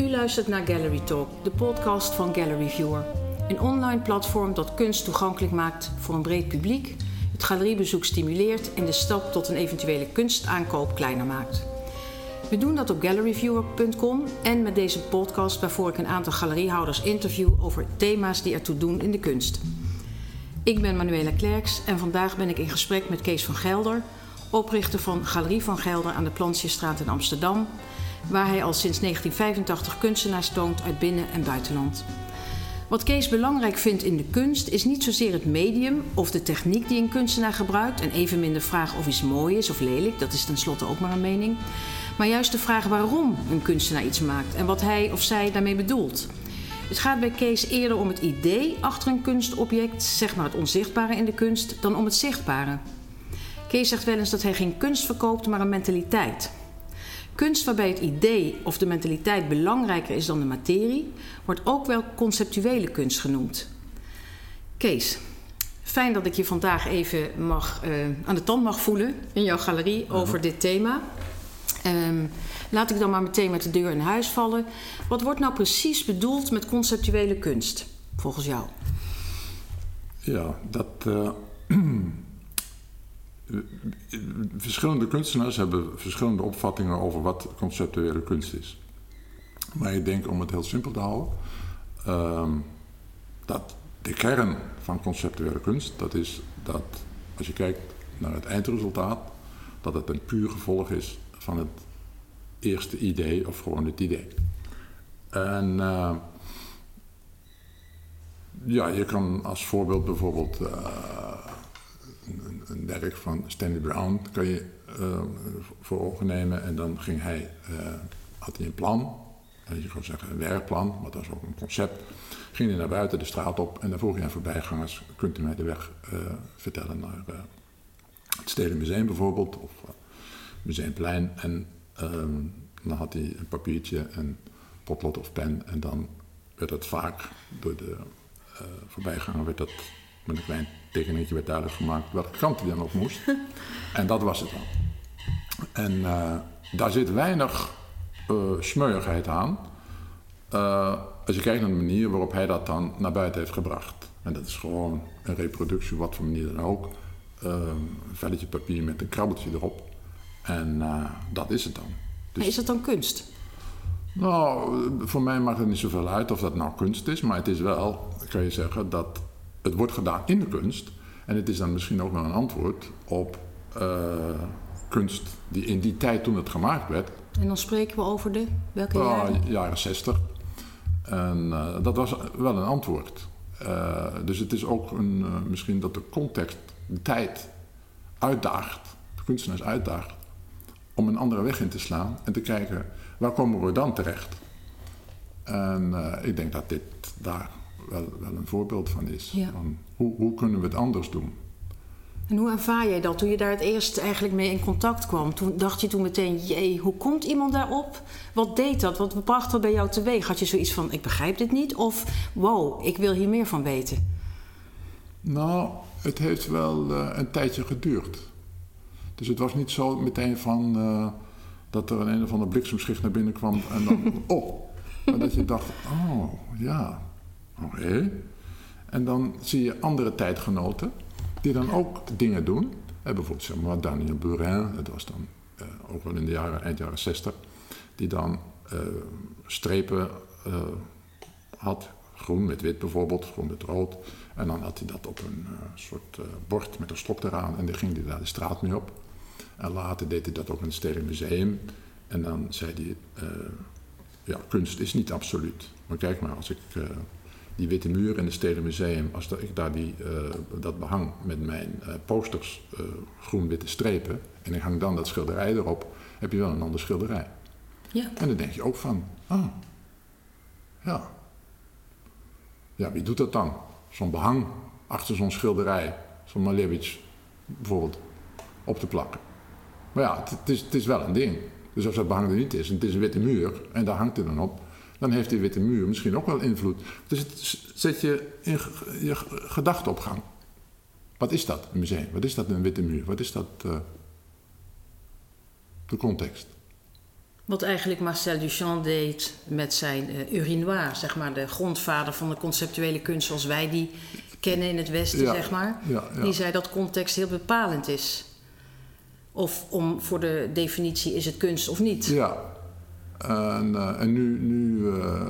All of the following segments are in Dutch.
U luistert naar Gallery Talk, de podcast van Gallery Viewer. Een online platform dat kunst toegankelijk maakt voor een breed publiek, het galeriebezoek stimuleert en de stap tot een eventuele kunstaankoop kleiner maakt. We doen dat op galleryviewer.com en met deze podcast waarvoor ik een aantal galeriehouders interview over thema's die ertoe doen in de kunst. Ik ben Manuela Klerks en vandaag ben ik in gesprek met Kees van Gelder, oprichter van Galerie van Gelder aan de Plantjestraat in Amsterdam, waar hij al sinds 1985 kunstenaars toont uit binnen- en buitenland. Wat Kees belangrijk vindt in de kunst is niet zozeer het medium of de techniek die een kunstenaar gebruikt en evenmin de vraag of iets mooi is of lelijk, dat is tenslotte ook maar een mening, maar juist de vraag waarom een kunstenaar iets maakt en wat hij of zij daarmee bedoelt. Het gaat bij Kees eerder om het idee achter een kunstobject, zeg maar het onzichtbare in de kunst, dan om het zichtbare. Kees zegt wel eens dat hij geen kunst verkoopt, maar een mentaliteit. Kunst waarbij het idee of de mentaliteit belangrijker is dan de materie, wordt ook wel conceptuele kunst genoemd. Kees, fijn dat ik je vandaag even mag, uh, aan de tand mag voelen in jouw galerie over dit thema. Um, laat ik dan maar meteen met de deur in huis vallen. Wat wordt nou precies bedoeld met conceptuele kunst, volgens jou? Ja, dat. Uh, verschillende kunstenaars hebben verschillende opvattingen over wat conceptuele kunst is. Maar ik denk, om het heel simpel te houden, uh, dat de kern van conceptuele kunst, dat is dat als je kijkt naar het eindresultaat, dat het een puur gevolg is van het eerste idee of gewoon het idee. En uh, ja, je kan als voorbeeld bijvoorbeeld uh, een, werk van Stanley Brown kan je uh, voor ogen nemen en dan ging hij, had hij een plan, en je kan zeggen een werkplan, maar dat is ook een concept. Ging hij naar buiten de straat op en dan vroeg hij aan voorbijgangers, kunt u mij de weg vertellen naar het Stedelijk Museum bijvoorbeeld, of Museumplein. En um, dan had hij een papiertje, een potlood of pen en dan werd het vaak door de voorbijganger werd dat met een klein tekeningetje werd duidelijk gemaakt welke kant hij dan op moest. en dat was het dan. En uh, daar zit weinig uh, smeuigheid aan. als je kijkt naar de manier waarop hij dat dan naar buiten heeft gebracht. En dat is gewoon een reproductie, wat voor manier dan ook. een velletje papier met een krabbeltje erop. En dat is het dan. Dus... is dat dan kunst? Nou, voor mij maakt het niet zoveel uit of dat nou kunst is, maar het is wel, kan je zeggen, dat het wordt gedaan in de kunst. En het is dan misschien ook wel een antwoord op uh, kunst die in die tijd toen het gemaakt werd. En dan spreken we over de welke uh, jaren? Jaren 60. En uh, dat was wel een antwoord. dus het is ook een, misschien dat de context, de tijd uitdaagt, de kunstenaars uitdaagt om een andere weg in te slaan en te kijken waar komen we dan terecht. En ik denk dat dit daar wel, wel een voorbeeld van is. Ja. Van hoe, hoe kunnen we het anders doen? En hoe ervaar jij dat toen je daar het eerst eigenlijk mee in contact kwam? Toen dacht je toen meteen, jee, hoe komt iemand daarop? Wat deed dat? Wat bracht dat bij jou teweeg? Had je zoiets van, ik begrijp dit niet? Of, wow, ik wil hier meer van weten? Nou, het heeft wel uh, een tijdje geduurd. Dus het was niet zo meteen van uh, dat er een, een of ander bliksemschicht naar binnen kwam en dan, oh. Maar dat je dacht, oh, ja, oké. En dan zie je andere tijdgenoten die dan ook dingen doen. Eh, bijvoorbeeld zeg maar Daniel Burin, dat was dan uh, ook wel in de jaren, eind jaren 60, die dan uh, strepen had, groen met wit bijvoorbeeld, groen met rood. En dan had hij dat op een soort bord met een stok eraan en dan ging hij daar de straat mee op. En later deed hij dat ook in het Stedelijk Museum. En dan zei hij, ja, kunst is niet absoluut. Maar kijk maar, als ik die witte muur in het Stedelijk Museum, als ik daar die, uh, dat behang met mijn posters, groen-witte strepen, en ik hang dan dat schilderij erop, heb je wel een ander schilderij. Ja. En dan denk je ook van, ah, ja. Ja, wie doet dat dan? Zo'n behang achter zo'n schilderij, zo'n Malevich bijvoorbeeld, op te plakken. Maar ja, het, is, het is wel een ding. Dus als dat behang er niet is en het is een witte muur en daar hangt hij dan op, dan heeft die witte muur misschien ook wel invloed. Dus het zet je in je gedachten op gang. Wat is dat, een museum? Wat is dat, een witte muur? Wat is dat, uh, de context? Wat eigenlijk Marcel Duchamp deed met zijn uh, urinoir, zeg maar, de grondvader van de conceptuele kunst zoals wij die kennen in het Westen, zeg maar. Ja, ja. Die zei dat context heel bepalend is. Of om voor de definitie is het kunst of niet. Ja, en, uh, en nu, nu uh,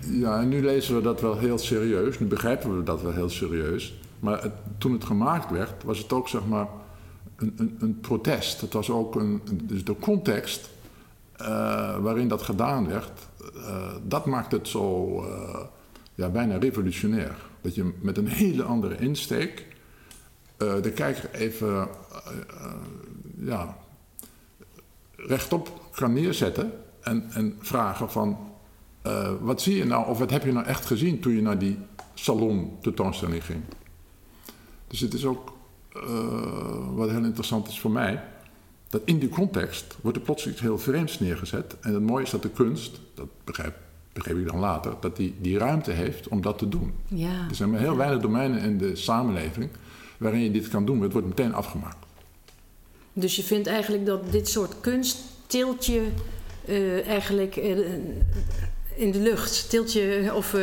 ja, en nu lezen we dat wel heel serieus. Nu begrijpen we dat wel heel serieus. Maar het, toen het gemaakt werd, was het ook zeg maar een, een, een protest. Het was ook een, dus de context uh, waarin dat gedaan werd, dat maakt het zo ja, bijna revolutionair. Dat je met een hele andere insteek de kijker even ja, rechtop kan neerzetten en, en vragen van wat zie je nou of wat heb je nou echt gezien toen je naar die salon tentoonstelling ging. Dus het is ook uh, wat heel interessant is voor mij, dat in die context wordt er plots iets heel vreemds neergezet. En het mooie is dat de kunst, dat begrijp, begreep ik dan later, dat die, die ruimte heeft om dat te doen. Ja. Er zijn maar heel weinig domeinen in de samenleving waarin je dit kan doen, maar het wordt meteen afgemaakt. Dus je vindt eigenlijk dat dit soort kunst tilt je uh, eigenlijk uh, in de lucht, tilt je of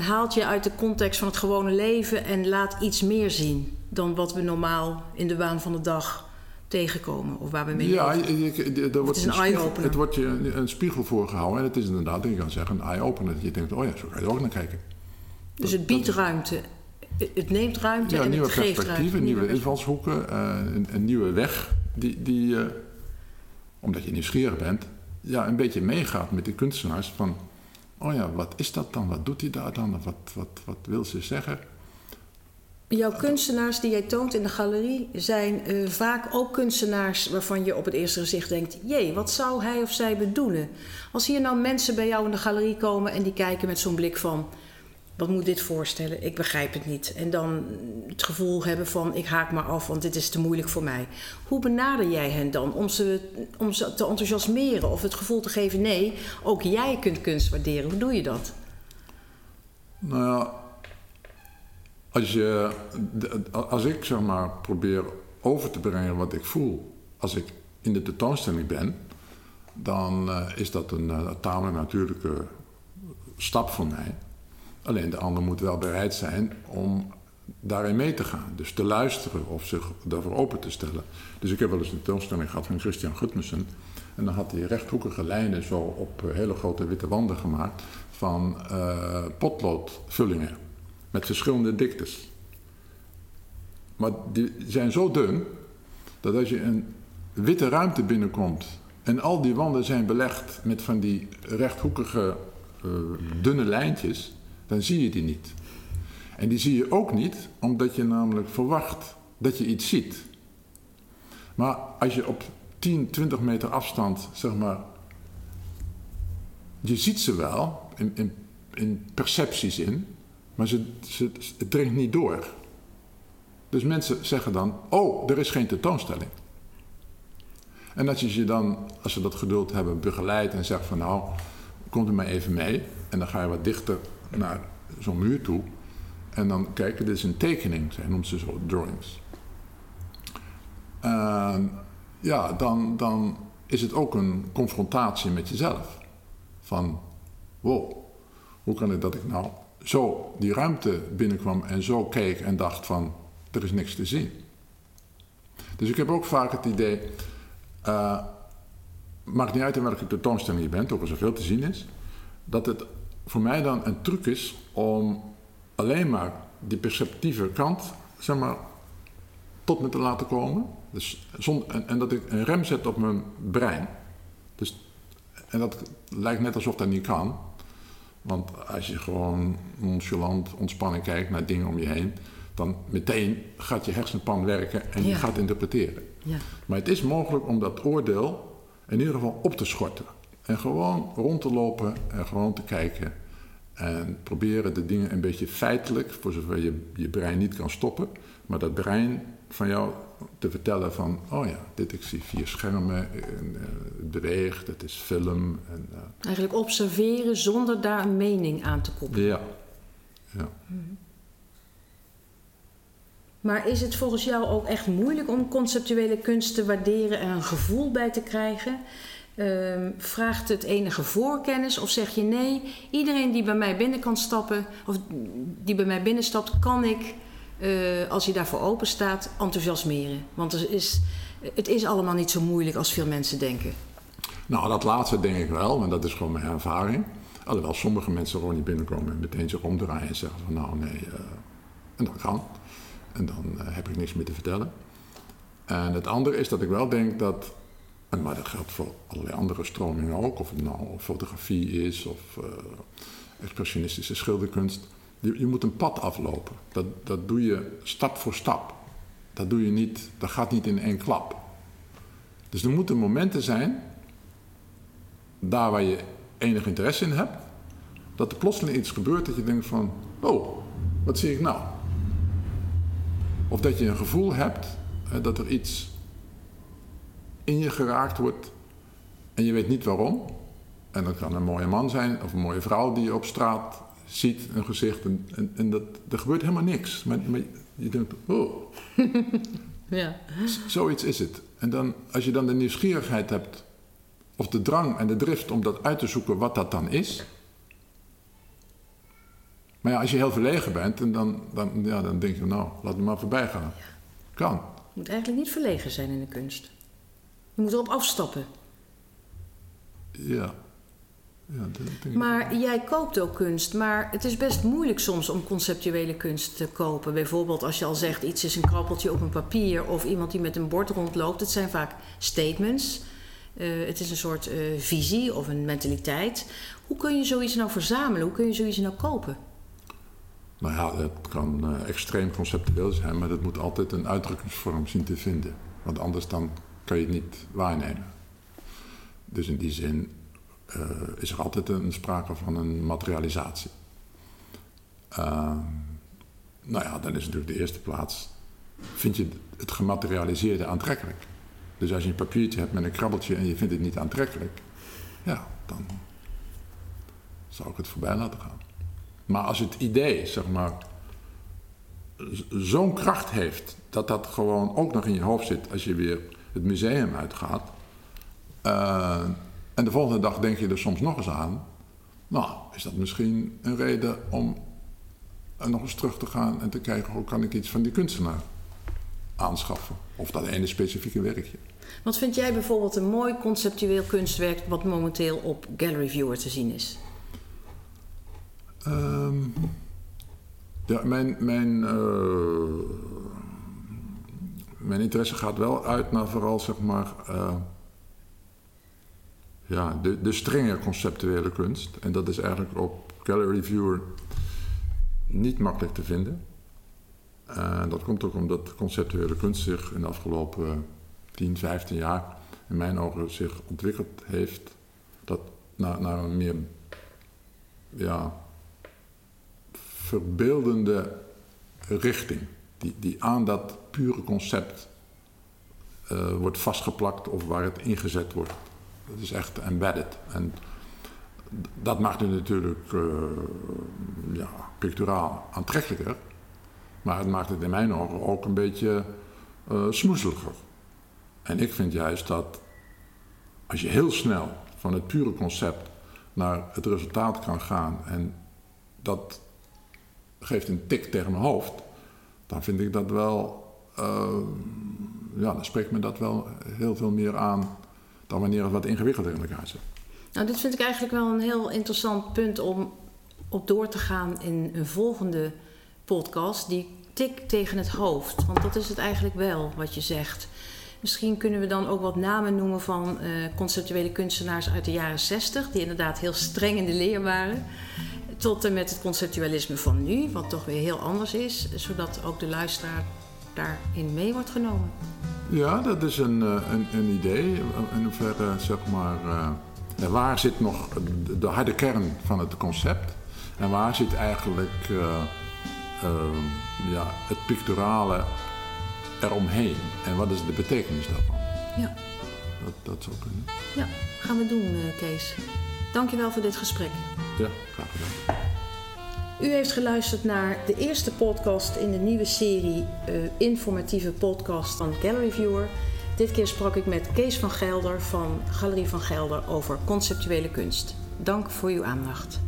haalt je uit de context van het gewone leven en laat iets meer zien dan wat we normaal in de waan van de dag tegenkomen of waar we mee Ja, je, je, er wordt het is een eye-opener. Het wordt je een spiegel voorgehouden en het is inderdaad, ik kan zeggen, een eye-opener. Dat je denkt, oh ja, zo kan je er ook naar kijken. Dus het biedt ruimte. Het neemt ruimte ja, en nieuwe het geeft perspectieven, ruimte. nieuwe invalshoeken, uh, een, een, nieuwe weg die, die uh, omdat je nieuwsgierig bent, ja, een beetje meegaat met de kunstenaars van, oh ja, wat is dat dan? Wat doet hij daar dan? Wat, wat, wat wil ze zeggen? Jouw kunstenaars die jij toont in de galerie zijn uh, vaak ook kunstenaars waarvan je op het eerste gezicht denkt: jee, wat zou hij of zij bedoelen? Als hier nou mensen bij jou in de galerie komen en die kijken met zo'n blik van: wat moet dit voorstellen? Ik begrijp het niet. En dan het gevoel hebben van: ik haak maar af, want dit is te moeilijk voor mij. Hoe benader jij hen dan om ze, om ze te enthousiasmeren of het gevoel te geven: nee, ook jij kunt kunst waarderen? Hoe doe je dat? Nou ja als, je, als ik zeg maar probeer over te brengen wat ik voel als ik in de tentoonstelling ben, dan uh, is dat een uh, tamelijk natuurlijke stap voor mij. Alleen de ander moet wel bereid zijn om daarin mee te gaan. Dus te luisteren of zich daarvoor open te stellen. Dus ik heb wel eens een tentoonstelling gehad van Christian Gutmussen. En dan had hij rechthoekige lijnen zo op uh, hele grote witte wanden gemaakt van potloodvullingen met verschillende diktes. Maar die zijn zo dun dat als je een witte ruimte binnenkomt en al die wanden zijn belegd met van die rechthoekige uh, dunne lijntjes, dan zie je die niet. En die zie je ook niet omdat je namelijk verwacht dat je iets ziet. Maar als je op 10, 20 meter afstand, zeg maar, je ziet ze wel in, in, in percepties in, maar ze, ze, het dringt niet door. Dus mensen zeggen dan: Oh, er is geen tentoonstelling. En als je ze dan, als ze dat geduld hebben, begeleidt en zegt van nou, kom er maar even mee. En dan ga je wat dichter naar zo'n muur toe. En dan kijk, dit is een tekening, zij noemt ze zo drawings. Ja, dan, dan is het ook een confrontatie met jezelf. Van, wow, hoe kan het dat ik nou zo die ruimte binnenkwam en zo keek en dacht van, er is niks te zien. Dus ik heb ook vaak het idee, uh, maakt niet uit in welke tentoonstelling je bent, ook als er veel te zien is, dat het voor mij dan een truc is om alleen maar die perceptieve kant, zeg maar, tot me te laten komen. Dus zonder, en, en dat ik een rem zet op mijn brein. Dus, en dat lijkt net alsof dat niet kan. Want als je gewoon nonchalant, ontspannen kijkt naar dingen om je heen, dan meteen gaat je hersenpan werken en je gaat interpreteren. Ja. Maar het is mogelijk om dat oordeel in ieder geval op te schorten. En gewoon rond te lopen en gewoon te kijken. En proberen de dingen een beetje feitelijk, voor zover je je brein niet kan stoppen, maar dat brein van jou te vertellen van, oh ja, dit ik zie vier schermen, en, uh, het beweegt, het is film. En, uh, Eigenlijk observeren zonder daar een mening aan te koppelen. Ja. ja. Mm. Maar is het volgens jou ook echt moeilijk om conceptuele kunst te waarderen en een gevoel bij te krijgen? Ehm, vraagt het enige voorkennis of zeg je nee, iedereen die bij mij binnen kan stappen, of die bij mij binnenstapt, kan ik, eh, als hij daarvoor open staat, enthousiasmeren? Want is, het is allemaal niet zo moeilijk als veel mensen denken. Nou, dat laatste denk ik wel, want dat is gewoon mijn ervaring. Alhoewel sommige mensen gewoon niet binnenkomen en meteen zich omdraaien en zeggen van nou nee, uh, en dat kan. En dan uh, heb ik niks meer te vertellen. En het andere is dat ik wel denk dat, en maar dat geldt voor allerlei andere stromingen ook, of het nou fotografie is of uh, expressionistische schilderkunst. Je, je, moet een pad aflopen. Dat, dat doe je stap voor stap. Dat doe je niet, dat gaat niet in één klap. Dus er moeten momenten zijn, daar waar je enig interesse in hebt, dat er plotseling iets gebeurt dat je denkt van, oh, wat zie ik nou? Of dat je een gevoel hebt hè, dat er iets in je geraakt wordt en je weet niet waarom. En dat kan een mooie man zijn of een mooie vrouw die je op straat ziet, een gezicht. En, en, en dat, er gebeurt helemaal niks. Maar, maar je denkt, oh. ja. Zoiets is het. En dan, als je dan de nieuwsgierigheid hebt, of de drang en de drift om dat uit te zoeken wat dat dan is. Maar ja, als je heel verlegen bent, en dan, dan, ja, dan denk je, nou, laat me maar voorbij gaan. Kan. Je moet eigenlijk niet verlegen zijn in de kunst. Je moet erop afstappen. Ja. ja dat maar jij koopt ook kunst, maar het is best moeilijk soms om conceptuele kunst te kopen. Bijvoorbeeld als je al zegt iets is een krabbeltje op een papier of iemand die met een bord rondloopt. Het zijn vaak statements. Uh, het is een soort uh, visie of een mentaliteit. Hoe kun je zoiets nou verzamelen? Hoe kun je zoiets nou kopen? Nou ja, het kan uh, extreem conceptueel zijn, maar dat moet altijd een uitdrukkingsvorm zien te vinden. Want anders dan kan je het niet waarnemen. Dus in die zin uh, is er altijd een sprake van een materialisatie. Uh, nou ja, dan is natuurlijk de eerste plaats. Vind je het gematerialiseerde aantrekkelijk? Dus als je een papiertje hebt met een krabbeltje en je vindt het niet aantrekkelijk, ja, dan zou ik het voorbij laten gaan. Maar als het idee, zeg maar, zo'n kracht heeft dat dat gewoon ook nog in je hoofd zit als je weer het museum uitgaat. Uh, en de volgende dag denk je er soms nog eens aan. Nou, is dat misschien een reden om nog eens terug te gaan en te kijken hoe kan ik iets van die kunstenaar aanschaffen. Of dat ene specifieke werkje. Wat vind jij bijvoorbeeld een mooi conceptueel kunstwerk wat momenteel op Gallery Viewer te zien is? Um, ja, mijn, mijn, uh, mijn interesse gaat wel uit naar vooral zeg maar. Uh, ja, de, de strenge conceptuele kunst. En dat is eigenlijk op Gallery Viewer niet makkelijk te vinden. En dat komt ook omdat conceptuele kunst zich in de afgelopen 10, 15 jaar in mijn ogen zich ontwikkeld heeft. Dat naar, naar een meer ja, verbeeldende richting. Die, die aan dat pure concept uh, wordt vastgeplakt of waar het ingezet wordt. Dat is echt embedded. En dat maakt het natuurlijk uh, ja, picturaal aantrekkelijker. Maar het maakt het in mijn ogen ook een beetje uh, smoezeliger. En ik vind juist dat als je heel snel van het pure concept naar het resultaat kan gaan en dat geeft een tik tegen mijn hoofd, dan vind ik dat wel, uh, ja, dan spreekt me dat wel heel veel meer aan dan wanneer het wat ingewikkelder in elkaar zit. Nou, dit vind ik eigenlijk wel een heel interessant punt om op door te gaan in een volgende podcast, die tik tegen het hoofd. Want dat is het eigenlijk wel wat je zegt. Misschien kunnen we dan ook wat namen noemen van uh, conceptuele kunstenaars uit de jaren 60, die inderdaad heel streng in de leer waren. Tot en met het conceptualisme van nu, wat toch weer heel anders is, zodat ook de luisteraar daarin mee wordt genomen. Ja, dat is een, eh, een, een idee. In hoeverre, zeg maar, uh, waar zit nog de harde kern van het concept? En waar zit eigenlijk uh, ja, het picturale eromheen? En wat is de betekenis daarvan? Ja. Dat, dat zou kunnen. Ja, gaan we doen, Kees. Dankjewel voor dit gesprek. Ja, graag. U heeft geluisterd naar de eerste podcast in de nieuwe serie uh, informatieve podcast van Gallery Viewer. Dit keer sprak ik met Kees van Gelder van Galerie van Gelder over conceptuele kunst. Dank voor uw aandacht.